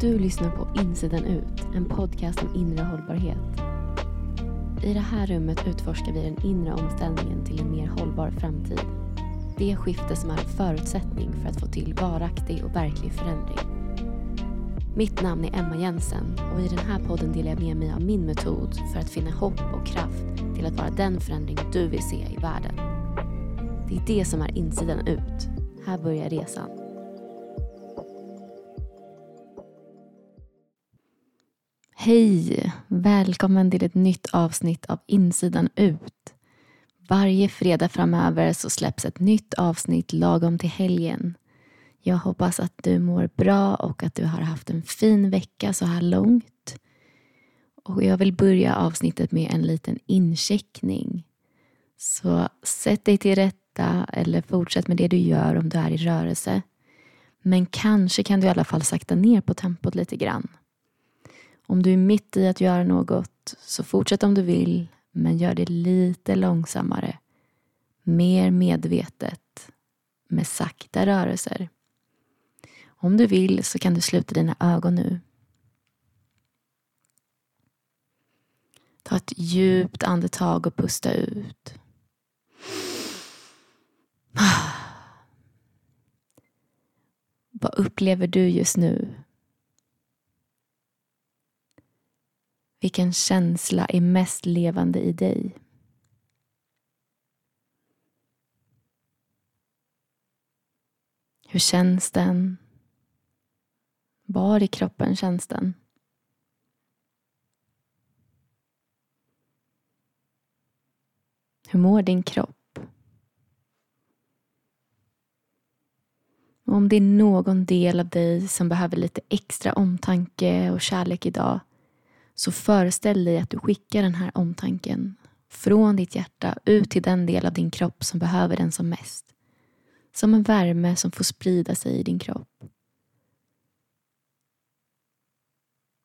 Du lyssnar på Insidan ut, en podcast om inre hållbarhet. I det här rummet utforskar vi den inre omställningen till en mer hållbar framtid. Det skifte som är en förutsättning för att få till varaktig och verklig förändring. Mitt namn är Emma Jensen och i den här podden delar jag med mig av min metod för att finna hopp och kraft till att vara den förändring du vill se i världen. Det är det som är insidan ut. Här börjar resan. Hej! Välkommen till ett nytt avsnitt av Insidan ut. Varje fredag framöver så släpps ett nytt avsnitt lagom till helgen. Jag hoppas att du mår bra och att du har haft en fin vecka så här långt. Och jag vill börja avsnittet med en liten incheckning. Så sätt dig till rätta eller fortsätt med det du gör om du är i rörelse. Men kanske kan du i alla fall sakta ner på tempot lite grann. Om du är mitt i att göra något så fortsätt om du vill men gör det lite långsammare. Mer medvetet med sakta rörelser. Om du vill så kan du sluta dina ögon nu. Ta ett djupt andetag och pusta ut. Vad upplever du just nu? Vilken känsla är mest levande i dig? Hur känns den? Var i kroppen känns den? Hur mår din kropp? Och om det är någon del av dig som behöver lite extra omtanke och kärlek idag så föreställ dig att du skickar den här omtanken från ditt hjärta ut till den del av din kropp som behöver den som mest. Som en värme som får sprida sig i din kropp.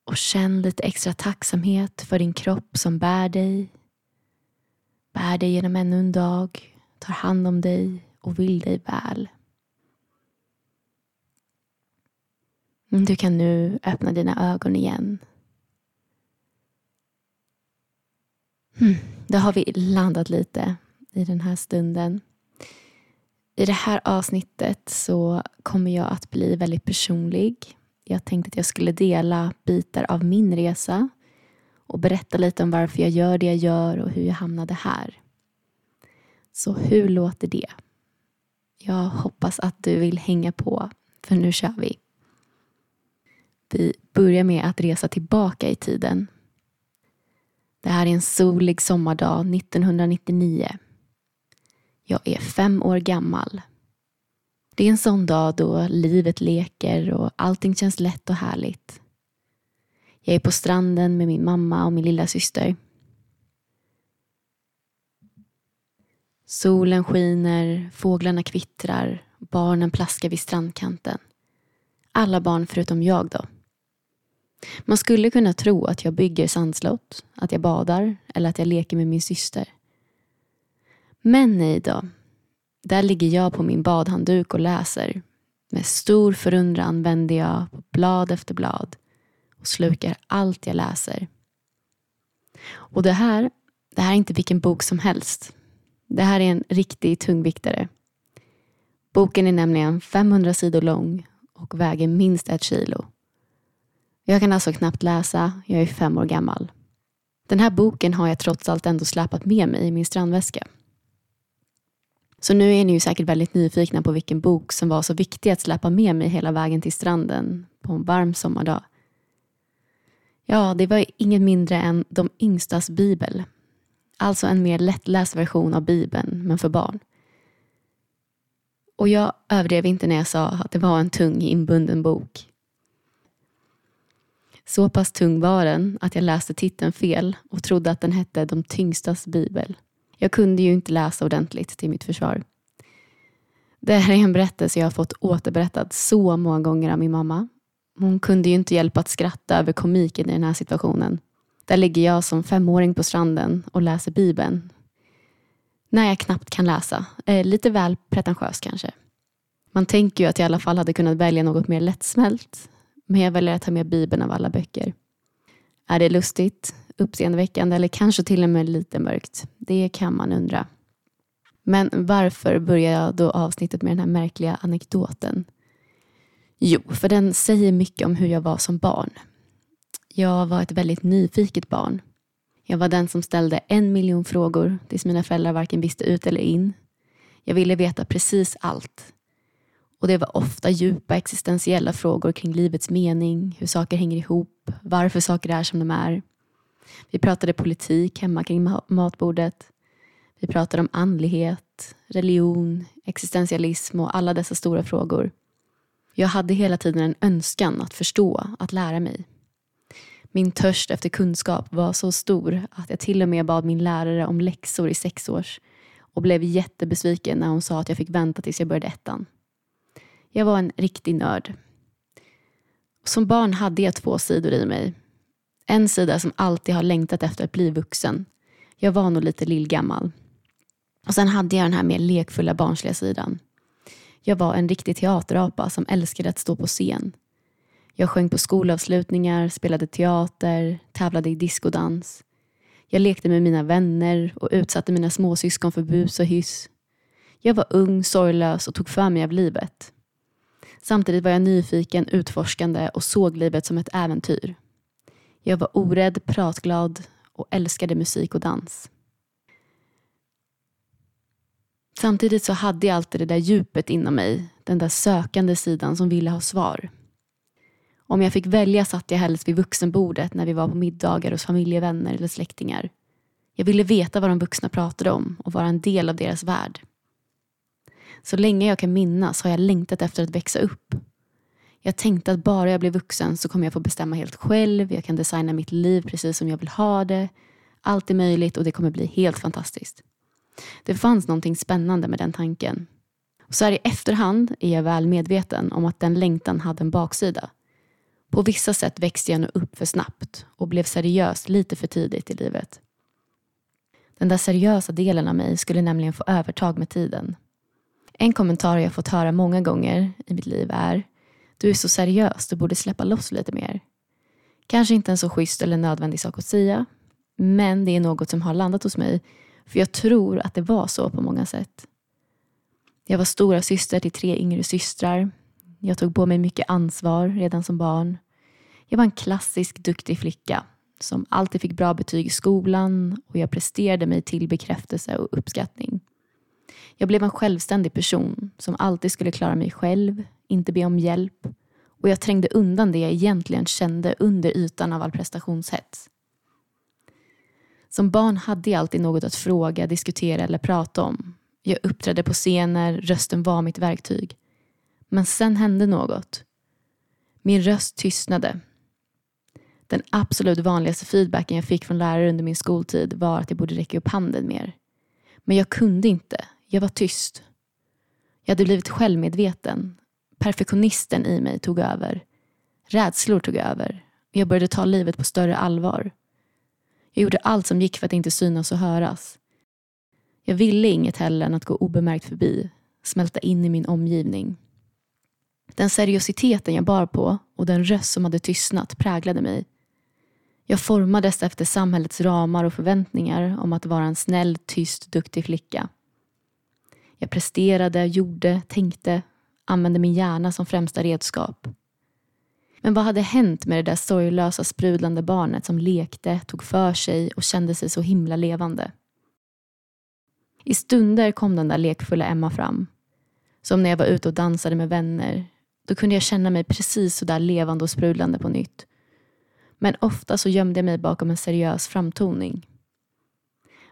Och känn lite extra tacksamhet för din kropp som bär dig. Bär dig genom ännu en dag, tar hand om dig och vill dig väl. Du kan nu öppna dina ögon igen Mm. då har vi landat lite i den här stunden. I det här avsnittet så kommer jag att bli väldigt personlig. Jag tänkte att jag skulle dela bitar av min resa och berätta lite om varför jag gör det jag gör och hur jag hamnade här. Så hur låter det? Jag hoppas att du vill hänga på, för nu kör vi. Vi börjar med att resa tillbaka i tiden det här är en solig sommardag 1999. Jag är fem år gammal. Det är en sån dag då livet leker och allting känns lätt och härligt. Jag är på stranden med min mamma och min lilla syster. Solen skiner, fåglarna kvittrar, barnen plaskar vid strandkanten. Alla barn förutom jag då. Man skulle kunna tro att jag bygger sandslott, att jag badar eller att jag leker med min syster. Men nej då. Där ligger jag på min badhandduk och läser. Med stor förundran vänder jag på blad efter blad och slukar allt jag läser. Och det här, det här är inte vilken bok som helst. Det här är en riktig tungviktare. Boken är nämligen 500 sidor lång och väger minst ett kilo. Jag kan alltså knappt läsa, jag är fem år gammal. Den här boken har jag trots allt ändå släpat med mig i min strandväska. Så nu är ni ju säkert väldigt nyfikna på vilken bok som var så viktig att släpa med mig hela vägen till stranden på en varm sommardag. Ja, det var inget mindre än De yngstas bibel. Alltså en mer lättläst version av bibeln, men för barn. Och jag överdrev inte när jag sa att det var en tung inbunden bok. Så pass tung var den att jag läste titeln fel och trodde att den hette De tyngstas bibel. Jag kunde ju inte läsa ordentligt till mitt försvar. Det här är en berättelse jag har fått återberättad så många gånger av min mamma. Hon kunde ju inte hjälpa att skratta över komiken i den här situationen. Där ligger jag som femåring på stranden och läser bibeln. När jag knappt kan läsa. Eh, lite väl pretentiös kanske. Man tänker ju att jag i alla fall hade kunnat välja något mer lättsmält men jag väljer att ta med Bibeln av alla böcker. Är det lustigt, uppseendeväckande eller kanske till och med lite mörkt? Det kan man undra. Men varför börjar jag då avsnittet med den här märkliga anekdoten? Jo, för den säger mycket om hur jag var som barn. Jag var ett väldigt nyfiket barn. Jag var den som ställde en miljon frågor tills mina föräldrar varken visste ut eller in. Jag ville veta precis allt. Och det var ofta djupa existentiella frågor kring livets mening, hur saker hänger ihop, varför saker är som de är. Vi pratade politik hemma kring matbordet. Vi pratade om andlighet, religion, existentialism och alla dessa stora frågor. Jag hade hela tiden en önskan att förstå, att lära mig. Min törst efter kunskap var så stor att jag till och med bad min lärare om läxor i sex års och blev jättebesviken när hon sa att jag fick vänta tills jag började ettan. Jag var en riktig nörd. Som barn hade jag två sidor i mig. En sida som alltid har längtat efter att bli vuxen. Jag var nog lite lillgammal. Och sen hade jag den här mer lekfulla barnsliga sidan. Jag var en riktig teaterapa som älskade att stå på scen. Jag sjöng på skolavslutningar, spelade teater, tävlade i diskodans. Jag lekte med mina vänner och utsatte mina småsyskon för bus och hyss. Jag var ung, sorglös och tog för mig av livet. Samtidigt var jag nyfiken, utforskande och såg livet som ett äventyr. Jag var orädd, pratglad och älskade musik och dans. Samtidigt så hade jag alltid det där djupet inom mig, den där sökande sidan som ville ha svar. Om jag fick välja satt jag helst vid vuxenbordet när vi var på middagar hos familjevänner eller släktingar. Jag ville veta vad de vuxna pratade om och vara en del av deras värld. Så länge jag kan minnas har jag längtat efter att växa upp. Jag tänkte att bara jag blir vuxen så kommer jag få bestämma helt själv, jag kan designa mitt liv precis som jag vill ha det. Allt är möjligt och det kommer bli helt fantastiskt. Det fanns någonting spännande med den tanken. Och så här i efterhand är jag väl medveten om att den längtan hade en baksida. På vissa sätt växte jag nog upp för snabbt och blev seriös lite för tidigt i livet. Den där seriösa delen av mig skulle nämligen få övertag med tiden. En kommentar jag fått höra många gånger i mitt liv är Du är så seriös, du borde släppa loss lite mer. Kanske inte en så schysst eller nödvändig sak att säga, men det är något som har landat hos mig för jag tror att det var så på många sätt. Jag var stora syster till tre yngre systrar. Jag tog på mig mycket ansvar redan som barn. Jag var en klassisk duktig flicka som alltid fick bra betyg i skolan och jag presterade mig till bekräftelse och uppskattning. Jag blev en självständig person som alltid skulle klara mig själv, inte be om hjälp och jag trängde undan det jag egentligen kände under ytan av all prestationshets. Som barn hade jag alltid något att fråga, diskutera eller prata om. Jag uppträdde på scener, rösten var mitt verktyg. Men sen hände något. Min röst tystnade. Den absolut vanligaste feedbacken jag fick från lärare under min skoltid var att jag borde räcka upp handen mer. Men jag kunde inte. Jag var tyst. Jag hade blivit självmedveten. Perfektionisten i mig tog över. Rädslor tog över. Jag började ta livet på större allvar. Jag gjorde allt som gick för att inte synas och höras. Jag ville inget heller än att gå obemärkt förbi, smälta in i min omgivning. Den seriositeten jag bar på och den röst som hade tystnat präglade mig. Jag formades efter samhällets ramar och förväntningar om att vara en snäll, tyst, duktig flicka. Jag presterade, gjorde, tänkte, använde min hjärna som främsta redskap. Men vad hade hänt med det där sorglösa sprudlande barnet som lekte, tog för sig och kände sig så himla levande? I stunder kom den där lekfulla Emma fram. Som när jag var ute och dansade med vänner. Då kunde jag känna mig precis så där levande och sprudlande på nytt. Men ofta så gömde jag mig bakom en seriös framtoning.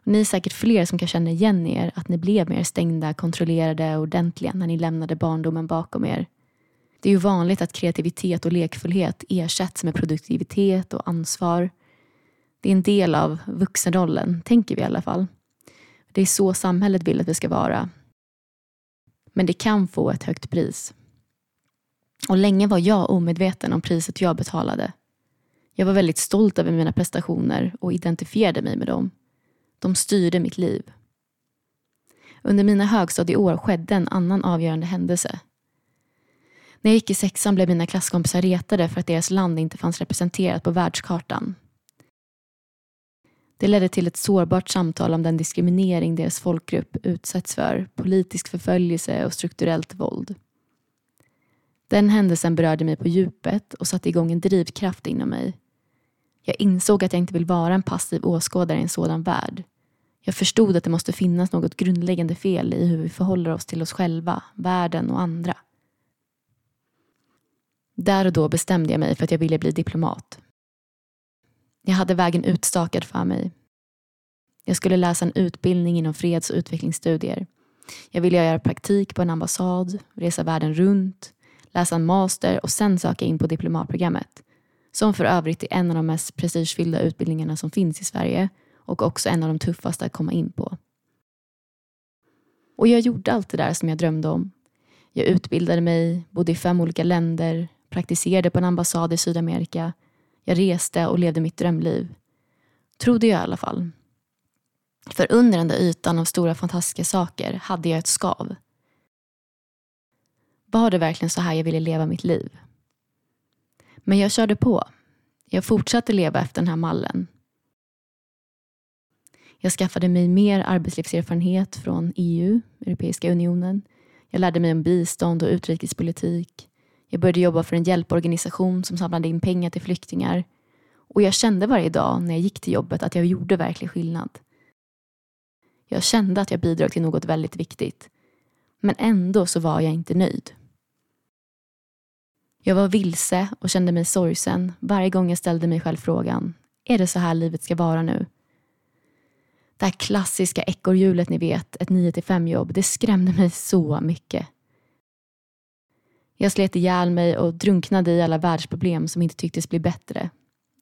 Ni är säkert fler som kan känna igen er att ni blev mer stängda, kontrollerade och ordentliga när ni lämnade barndomen bakom er. Det är ju vanligt att kreativitet och lekfullhet ersätts med produktivitet och ansvar. Det är en del av vuxenrollen, tänker vi i alla fall. Det är så samhället vill att vi ska vara. Men det kan få ett högt pris. Och länge var jag omedveten om priset jag betalade. Jag var väldigt stolt över mina prestationer och identifierade mig med dem. De styrde mitt liv. Under mina högstadieår skedde en annan avgörande händelse När jag gick i sexan blev mina klasskompisar retade för att deras land inte fanns representerat på världskartan. Det ledde till ett sårbart samtal om den diskriminering deras folkgrupp utsätts för, politisk förföljelse och strukturellt våld. Den händelsen berörde mig på djupet och satte igång en drivkraft inom mig. Jag insåg att jag inte vill vara en passiv åskådare i en sådan värld. Jag förstod att det måste finnas något grundläggande fel i hur vi förhåller oss till oss själva, världen och andra. Där och då bestämde jag mig för att jag ville bli diplomat. Jag hade vägen utstakad för mig. Jag skulle läsa en utbildning inom freds och utvecklingsstudier. Jag ville göra praktik på en ambassad, resa världen runt, läsa en master och sen söka in på diplomatprogrammet. Som för övrigt är en av de mest prestigefyllda utbildningarna som finns i Sverige och också en av de tuffaste att komma in på. Och jag gjorde allt det där som jag drömde om. Jag utbildade mig, bodde i fem olika länder, praktiserade på en ambassad i Sydamerika. Jag reste och levde mitt drömliv. Trodde jag i alla fall. För under den där ytan av stora fantastiska saker hade jag ett skav. Var det verkligen så här jag ville leva mitt liv? Men jag körde på. Jag fortsatte leva efter den här mallen. Jag skaffade mig mer arbetslivserfarenhet från EU, Europeiska unionen. Jag lärde mig om bistånd och utrikespolitik. Jag började jobba för en hjälporganisation som samlade in pengar till flyktingar. Och jag kände varje dag när jag gick till jobbet att jag gjorde verklig skillnad. Jag kände att jag bidrog till något väldigt viktigt. Men ändå så var jag inte nöjd. Jag var vilse och kände mig sorgsen varje gång jag ställde mig själv frågan, är det så här livet ska vara nu? Det här klassiska ekorrhjulet ni vet, ett 9-5 jobb, det skrämde mig så mycket. Jag slet ihjäl mig och drunknade i alla världsproblem som inte tycktes bli bättre.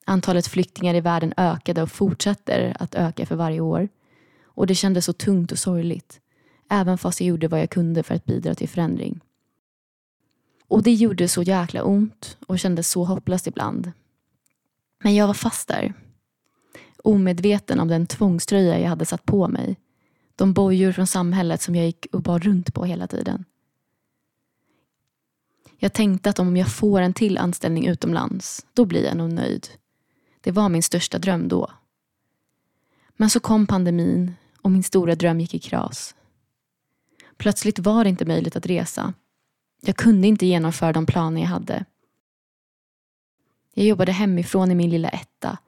Antalet flyktingar i världen ökade och fortsätter att öka för varje år. Och det kändes så tungt och sorgligt. Även fast jag gjorde vad jag kunde för att bidra till förändring. Och det gjorde så jäkla ont och kändes så hopplöst ibland. Men jag var fast där. Omedveten om den tvångströja jag hade satt på mig. De bojor från samhället som jag gick och bar runt på hela tiden. Jag tänkte att om jag får en till anställning utomlands, då blir jag nog nöjd. Det var min största dröm då. Men så kom pandemin och min stora dröm gick i kras. Plötsligt var det inte möjligt att resa. Jag kunde inte genomföra de planer jag hade. Jag jobbade hemifrån i min lilla etta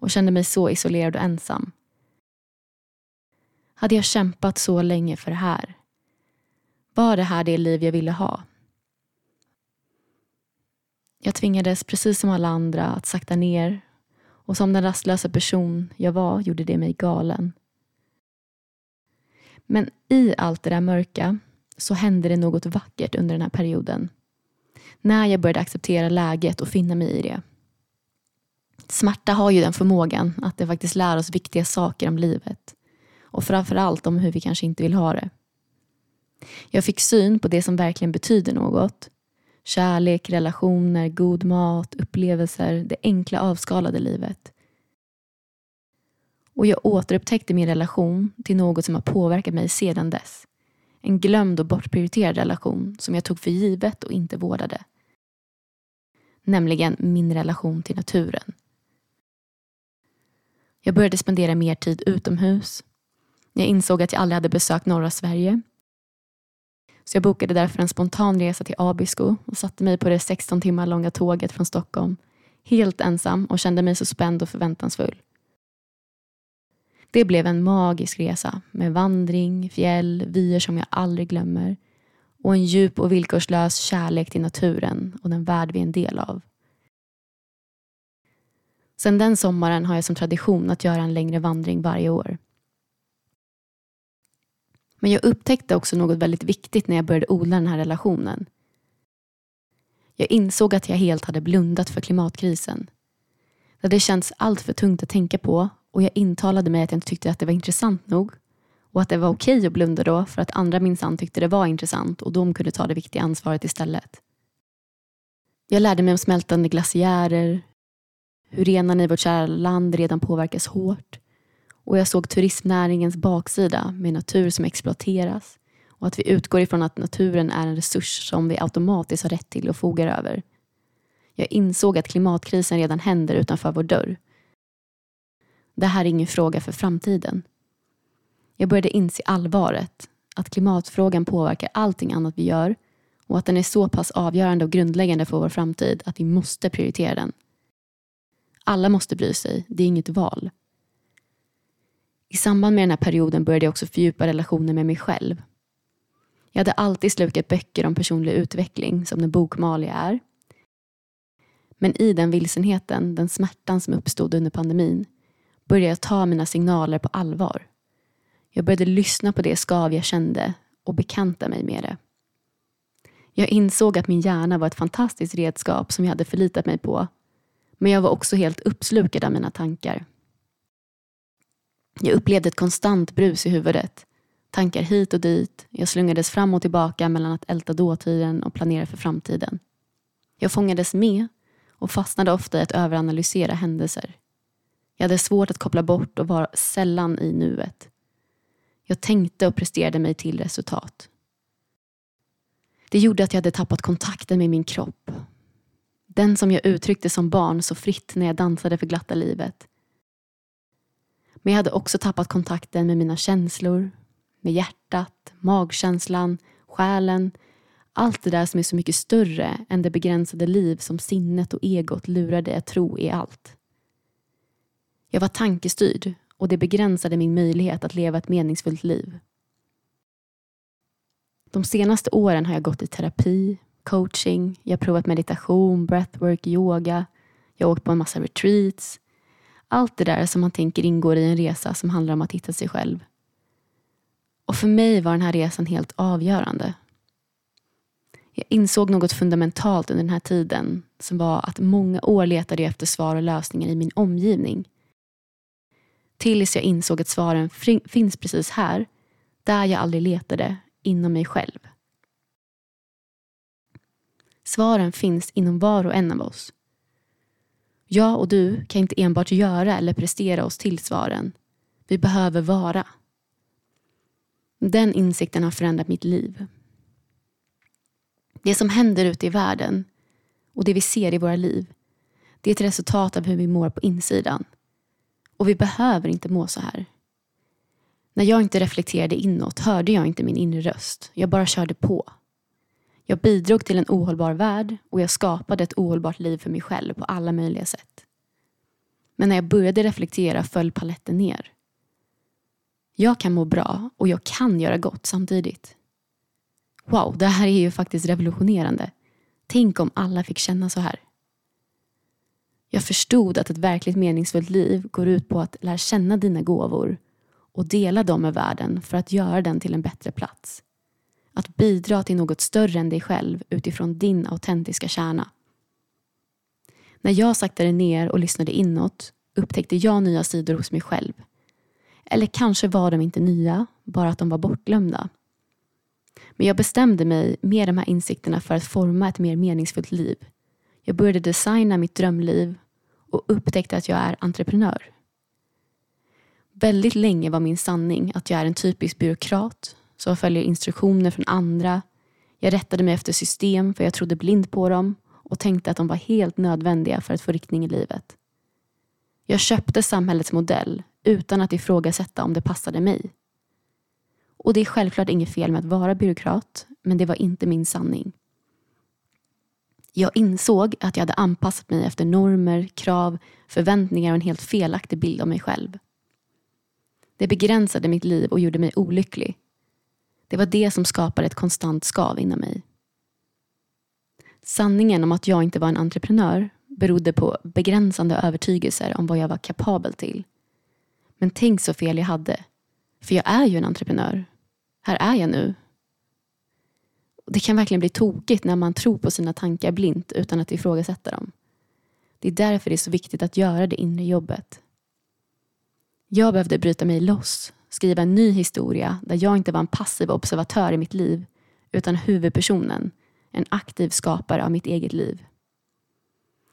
och kände mig så isolerad och ensam. Hade jag kämpat så länge för det här? Var det här det liv jag ville ha? Jag tvingades precis som alla andra att sakta ner och som den rastlösa person jag var gjorde det mig galen. Men i allt det där mörka så hände det något vackert under den här perioden. När jag började acceptera läget och finna mig i det. Smärta har ju den förmågan att det faktiskt lär oss viktiga saker om livet. Och framförallt om hur vi kanske inte vill ha det. Jag fick syn på det som verkligen betyder något. Kärlek, relationer, god mat, upplevelser, det enkla avskalade livet. Och jag återupptäckte min relation till något som har påverkat mig sedan dess. En glömd och bortprioriterad relation som jag tog för givet och inte vårdade. Nämligen min relation till naturen. Jag började spendera mer tid utomhus. Jag insåg att jag aldrig hade besökt norra Sverige. Så jag bokade därför en spontan resa till Abisko och satte mig på det 16 timmar långa tåget från Stockholm. Helt ensam och kände mig så spänd och förväntansfull. Det blev en magisk resa med vandring, fjäll, vyer som jag aldrig glömmer och en djup och villkorslös kärlek till naturen och den värld vi är en del av. Sedan den sommaren har jag som tradition att göra en längre vandring varje år. Men jag upptäckte också något väldigt viktigt när jag började odla den här relationen. Jag insåg att jag helt hade blundat för klimatkrisen. Det hade känts allt för tungt att tänka på och jag intalade mig att jag inte tyckte att det var intressant nog och att det var okej att blunda då för att andra minsann tyckte det var intressant och de kunde ta det viktiga ansvaret istället. Jag lärde mig om smältande glaciärer, hur renarna i vårt kära land redan påverkas hårt och jag såg turismnäringens baksida med natur som exploateras och att vi utgår ifrån att naturen är en resurs som vi automatiskt har rätt till och fogar över. Jag insåg att klimatkrisen redan händer utanför vår dörr. Det här är ingen fråga för framtiden. Jag började inse allvaret, att klimatfrågan påverkar allting annat vi gör och att den är så pass avgörande och grundläggande för vår framtid att vi måste prioritera den. Alla måste bry sig, det är inget val. I samband med den här perioden började jag också fördjupa relationen med mig själv. Jag hade alltid slukat böcker om personlig utveckling som den bokmaliga är. Men i den vilsenheten, den smärtan som uppstod under pandemin, började jag ta mina signaler på allvar. Jag började lyssna på det skav jag kände och bekanta mig med det. Jag insåg att min hjärna var ett fantastiskt redskap som jag hade förlitat mig på. Men jag var också helt uppslukad av mina tankar. Jag upplevde ett konstant brus i huvudet. Tankar hit och dit. Jag slungades fram och tillbaka mellan att älta dåtiden och planera för framtiden. Jag fångades med och fastnade ofta i att överanalysera händelser. Jag hade svårt att koppla bort och var sällan i nuet. Jag tänkte och presterade mig till resultat. Det gjorde att jag hade tappat kontakten med min kropp. Den som jag uttryckte som barn så fritt när jag dansade för glatta livet. Men jag hade också tappat kontakten med mina känslor, med hjärtat, magkänslan, själen. Allt det där som är så mycket större än det begränsade liv som sinnet och egot lurar dig att tro är allt. Jag var tankestyrd och det begränsade min möjlighet att leva ett meningsfullt liv. De senaste åren har jag gått i terapi, coaching, jag har provat meditation, breathwork, yoga, jag har åkt på en massa retreats. Allt det där som man tänker ingår i en resa som handlar om att hitta sig själv. Och för mig var den här resan helt avgörande. Jag insåg något fundamentalt under den här tiden som var att många år letade jag efter svar och lösningar i min omgivning. Tills jag insåg att svaren finns precis här, där jag aldrig letade, inom mig själv. Svaren finns inom var och en av oss. Jag och du kan inte enbart göra eller prestera oss till svaren. Vi behöver vara. Den insikten har förändrat mitt liv. Det som händer ute i världen och det vi ser i våra liv det är ett resultat av hur vi mår på insidan. Och vi behöver inte må så här. När jag inte reflekterade inåt hörde jag inte min inre röst. Jag bara körde på. Jag bidrog till en ohållbar värld och jag skapade ett ohållbart liv för mig själv på alla möjliga sätt. Men när jag började reflektera föll paletten ner. Jag kan må bra och jag kan göra gott samtidigt. Wow, det här är ju faktiskt revolutionerande. Tänk om alla fick känna så här. Jag förstod att ett verkligt meningsfullt liv går ut på att lära känna dina gåvor och dela dem med världen för att göra den till en bättre plats. Att bidra till något större än dig själv utifrån din autentiska kärna. När jag saktade ner och lyssnade inåt upptäckte jag nya sidor hos mig själv. Eller kanske var de inte nya, bara att de var bortglömda. Men jag bestämde mig med de här insikterna för att forma ett mer meningsfullt liv. Jag började designa mitt drömliv och upptäckte att jag är entreprenör. Väldigt länge var min sanning att jag är en typisk byråkrat som följer instruktioner från andra. Jag rättade mig efter system för jag trodde blind på dem och tänkte att de var helt nödvändiga för att få riktning i livet. Jag köpte samhällets modell utan att ifrågasätta om det passade mig. Och det är självklart inget fel med att vara byråkrat, men det var inte min sanning. Jag insåg att jag hade anpassat mig efter normer, krav, förväntningar och en helt felaktig bild av mig själv. Det begränsade mitt liv och gjorde mig olycklig. Det var det som skapade ett konstant skav inom mig. Sanningen om att jag inte var en entreprenör berodde på begränsande övertygelser om vad jag var kapabel till. Men tänk så fel jag hade. För jag är ju en entreprenör. Här är jag nu. Det kan verkligen bli tokigt när man tror på sina tankar blint utan att ifrågasätta dem. Det är därför det är så viktigt att göra det inre jobbet. Jag behövde bryta mig loss, skriva en ny historia där jag inte var en passiv observatör i mitt liv utan huvudpersonen, en aktiv skapare av mitt eget liv.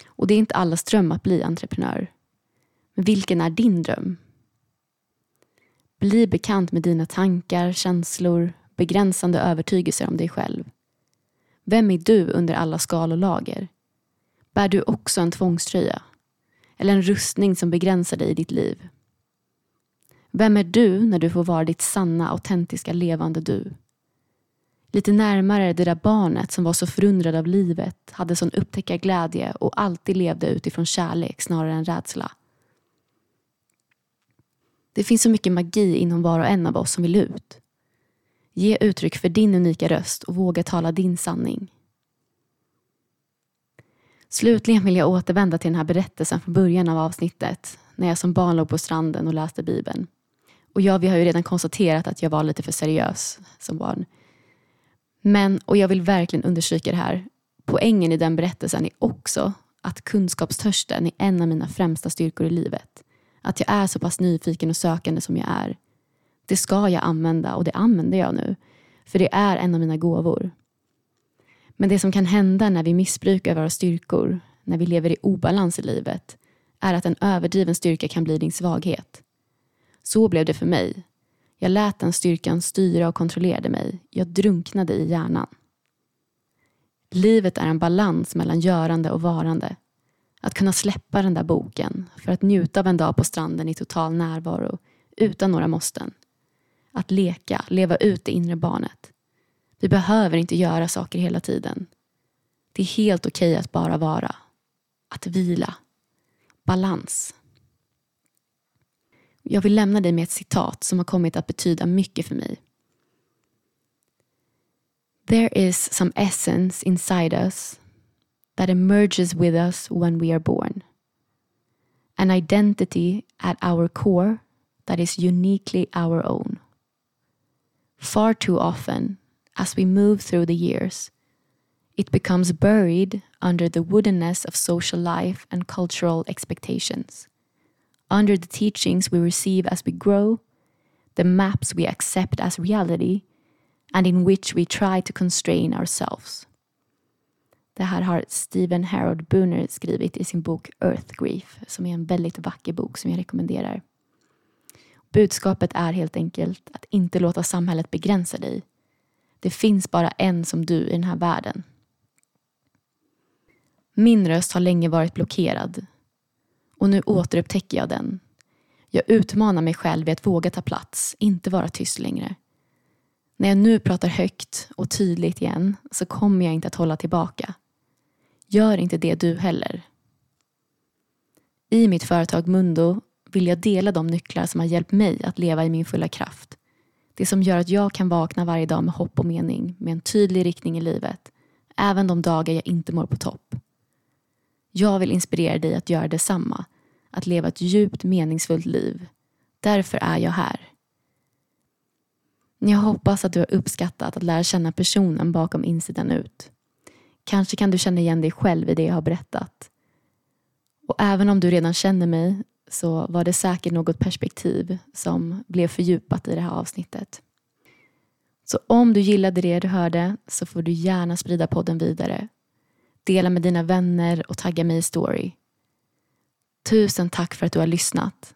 Och det är inte allas dröm att bli entreprenör. Men vilken är din dröm? Bli bekant med dina tankar, känslor, begränsande övertygelser om dig själv? Vem är du under alla skal och lager? Bär du också en tvångströja? Eller en rustning som begränsar dig i ditt liv? Vem är du när du får vara ditt sanna, autentiska, levande du? Lite närmare det där barnet som var så förundrad av livet, hade sån upptäckarglädje och alltid levde utifrån kärlek snarare än rädsla. Det finns så mycket magi inom var och en av oss som vill ut. Ge uttryck för din unika röst och våga tala din sanning. Slutligen vill jag återvända till den här berättelsen från början av avsnittet när jag som barn låg på stranden och läste Bibeln. Och ja, vi har ju redan konstaterat att jag var lite för seriös som barn. Men, och jag vill verkligen understryka det här, poängen i den berättelsen är också att kunskapstörsten är en av mina främsta styrkor i livet. Att jag är så pass nyfiken och sökande som jag är. Det ska jag använda och det använder jag nu. För det är en av mina gåvor. Men det som kan hända när vi missbrukar våra styrkor, när vi lever i obalans i livet, är att en överdriven styrka kan bli din svaghet. Så blev det för mig. Jag lät den styrkan styra och kontrollerade mig. Jag drunknade i hjärnan. Livet är en balans mellan görande och varande. Att kunna släppa den där boken för att njuta av en dag på stranden i total närvaro utan några måsten. Att leka, leva ut det inre barnet. Vi behöver inte göra saker hela tiden. Det är helt okej okay att bara vara. Att vila. Balans. Jag vill lämna dig med ett citat som har kommit att betyda mycket för mig. There is some essence inside us that emerges with us when we are born. An identity at our core that is uniquely our own. Far too often, as we move through the years, it becomes buried under the woodenness of social life and cultural expectations, under the teachings we receive as we grow, the maps we accept as reality, and in which we try to constrain ourselves. Det här har Stephen Harold Booner skrivit i sin bok Earth Grief som är en väldigt vacker bok som jag rekommenderar. Budskapet är helt enkelt att inte låta samhället begränsa dig. Det finns bara en som du i den här världen. Min röst har länge varit blockerad och nu återupptäcker jag den. Jag utmanar mig själv i att våga ta plats, inte vara tyst längre. När jag nu pratar högt och tydligt igen så kommer jag inte att hålla tillbaka. Gör inte det du heller. I mitt företag Mundo vill jag dela de nycklar som har hjälpt mig att leva i min fulla kraft. Det som gör att jag kan vakna varje dag med hopp och mening, med en tydlig riktning i livet, även de dagar jag inte mår på topp. Jag vill inspirera dig att göra detsamma, att leva ett djupt meningsfullt liv. Därför är jag här. Jag hoppas att du har uppskattat att lära känna personen bakom insidan ut. Kanske kan du känna igen dig själv i det jag har berättat. Och även om du redan känner mig så var det säkert något perspektiv som blev fördjupat i det här avsnittet. Så om du gillade det du hörde så får du gärna sprida podden vidare. Dela med dina vänner och tagga mig i story. Tusen tack för att du har lyssnat.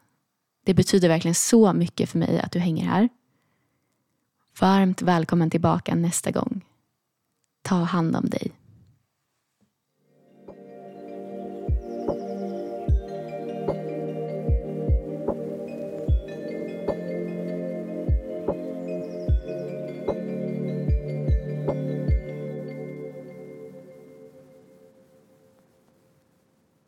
Det betyder verkligen så mycket för mig att du hänger här. Varmt välkommen tillbaka nästa gång. Ta hand om dig.